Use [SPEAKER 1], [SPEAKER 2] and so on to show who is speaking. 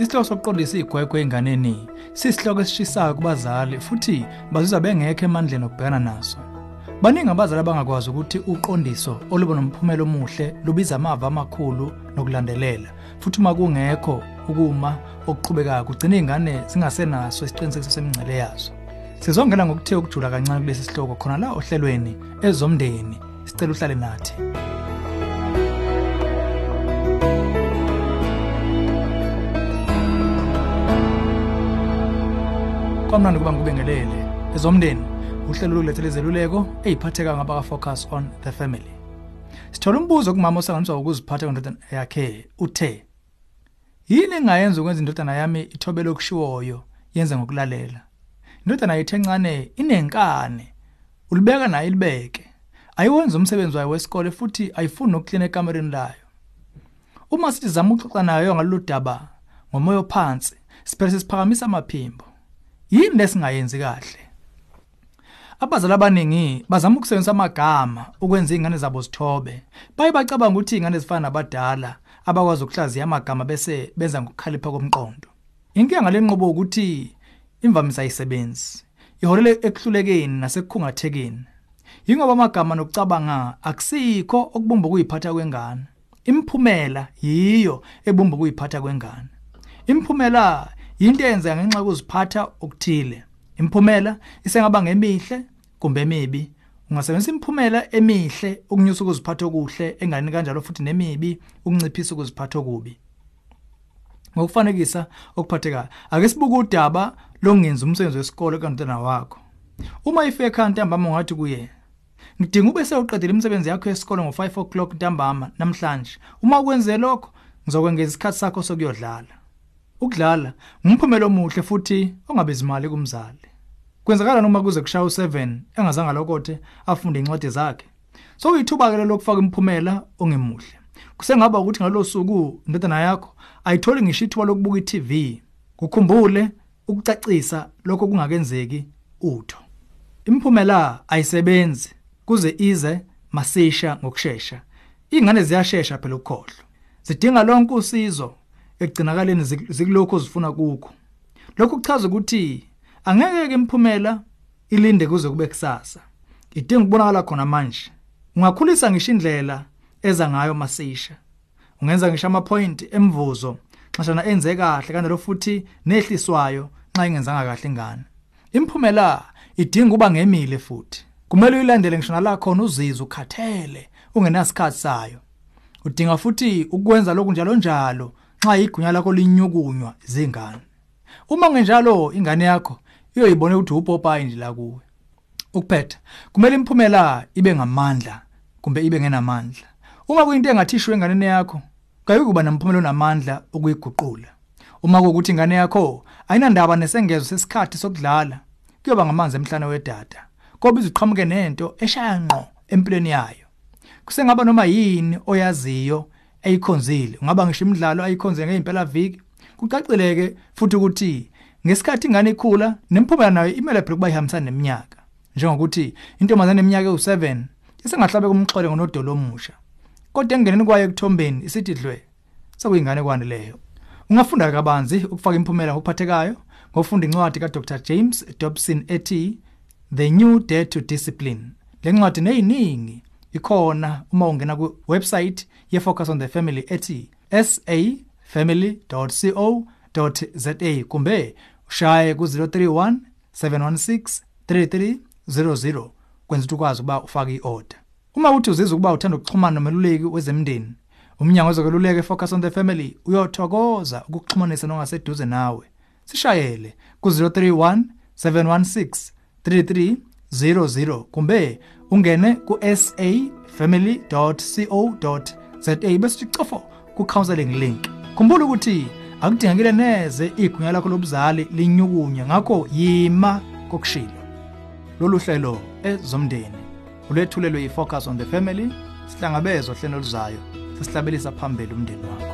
[SPEAKER 1] Isihloko sokuqondisa igwegwe enganeni sisihloko esishisayo kubazali futhi bazizwa bengekho emandleni okubhekana naso. Baningi abazali abangakwazi ukuthi uqondiso oluba nomphumela omuhle lubiza amava amakhulu nokulandelela futhi uma kungekho ukuma okuqhubekayo kugcina izingane zingasenaso isiqinisekiso semingcele yazo. Sizongena ngokuthe ukujula kancane kulesi sihloko khona la ohlelweni ezomndeni sicela uhlale nathi. Kwamnandi kuba ngikubengelele ezomndeni uhlelo lokulethela izeluleko eziphatheka ngabaka focus on the family. Sithola umbuzo kumama osanganiswa ukuziphatha kwendodana yakhe uthe Yini engayenza ukwenza indodana yami ithobele okushiwoyo yenze ngokulalela. Indodana yethu encane inenkane. Ulibeka naye ilibeke. Ayiwenza umsebenzi wayo wesikole futhi ayifuni nokuklina ekamereni layo. Uma sithi zama ukuxoxa nayo ngalolu daba ngomoya phansi, siphele siphakamisa amaphimbo. Yini lesingayenzi kahle? Abazali abaningi bazama ukusebenzisa amagama ukwenza izingane zabo zithobe. Baye bacabanga ukuthi izingane zifana nabadala abakwazi ukuhlaziya amagama bese benza ngokukhalipha komqondo. Inkinga ngalenqobo ukuthi imvamisa ayisebenzi. Iholele ekuhlulekeni nasekukhungathekeni. Yingoba amagama nokucabanga akusikho okubumba ukuyiphatha kwengane. Imphumela yiyo ebumba ukuyiphatha kwengane. Imphumela into eyenzeka ngenxa yokuziphatha okuthile. Imphumela isengaba ngemihle kumbe emibi. Ungasebenzisa imphumela emihle ukunyusa ukuziphatha okuhle engane kanjalo futhi nemibi ukunciphisa ukuziphatha okubi. Ngokufanekisa okuphathekayo. Ake sibuke udaba longenza umsebenzi wesikole kaNtana wakho. Uma ifike ekhaya ntambama ungathi kuye Ngidinga ube sewuqedile imisebenzi yakho yesikole ngo5 o'clock ntambama namhlanje. Uma ukwenze lokho ngizokwengeza isikhathi sakho sokuyodlala. Ukudlala ngumphumela omuhle futhi ongabizi imali kumzali. Kwenzakala noma kuze kushaya u7 engazange lokothe afunde incwadi zakhe. So uyithuba ke lokufaka imphumela ongemuhle. Kusengaba ukuthi ngalosuku indodana yakho ayitholi ngisho ithuba lokubuka iTV. Kukhumbule ukucacisa lokho kungakenzeki utho. Imphumela ayisebenzi kuze ize masisha ngokusheshsha. Ingane ziyasheshsha phela ukukhohlwa. Zidinga lonke usizo ekugcinakaleni zikulokho zifuna kukho. Lokhu kuchaza ukuthi angeke ke imphumela ilinde kuze kube kusasa. Idinga ukubonakala khona manje. Ungakhulisa ngisho indlela eza ngayo masisha. Ungenza ngisho ama point emvuzo xashana enze kahle kanjalo futhi nehliswayo nxa ingenzanga kahle ingane. Imphumela idinga uba ngemile futhi. Kumele uyilandele ngisho nala khona uzizwe ukhathele ungenasikhathi sayo. Udinga futhi ukwenza lokhu njalo njalo nxa igunya lakho linyukunywa izingane. Uma ngenjalo ingane yakho iyoyibona ukuthi uPopeye nje la kuwe. Ukuphetha kumele imphumela ibe ngamandla kumbe ibe ngenamandla. Uma kuyinto engathishwe enganeni yakho, kayikuba namphumela onamandla ukuyiguqula. Uma kuukuthi ingane yakho ayinandaba nesengezo sesikhathi sokudlala, kuyoba ngamanzi emhlane wedada. Kobe iziqhamuke nento eshaya ngqo empilweni yayo. Kusengaba noma yini oyaziyo eyikhonzile, ungaba ngisho imidlalo ayikhonze ngeimpela viki. Kucacileke futhi ukuthi ngesikhathi ingane ikhula nemphumela nayo imele phela kuba ihambisana neminyaka. Njengokuthi intombazane eminyaka ewu7 isengahlabe kumxhole ngonodolo omusha. Kodwa engeneni kwayo ekuthombeni isithi dlwe. Sekuyingane kwani leyo. Ungafunda kabanzi ukufaka imphumela ngokuphathekayo ngofunda incwadi kaDr James Dobson ethi The New Dare to Discipline. Le ncwadi neyiningi ikhona uma ungena ku website ye Focus on the Family ethi sa.family.co.za kumbe ushaye ku 031 716 3300 kwenza ukuthi ukwazi ukuba ufake iorder. Uma uthi uzizwa ukuba uthanda ukuxhumana nomeluleki wezemndeni, umnyango wezokululeka Focus on the Family uyothokoza ukuxhumanisa nongaseduze nawe. Sishayele ku 031 716 3300 kumbe ungene ku sa.family.co.za bese ucofo ku counseling link. Khumbula ukuthi akudingekile neze igunya lakho lobuzali linyukunya ngakho yima kokushilo. Lolu hlelo ezomndeni ulethulelwe yifocus on the family sihlangabezwa hlelo luzayo sesihlabelisa phambili umndeni wakho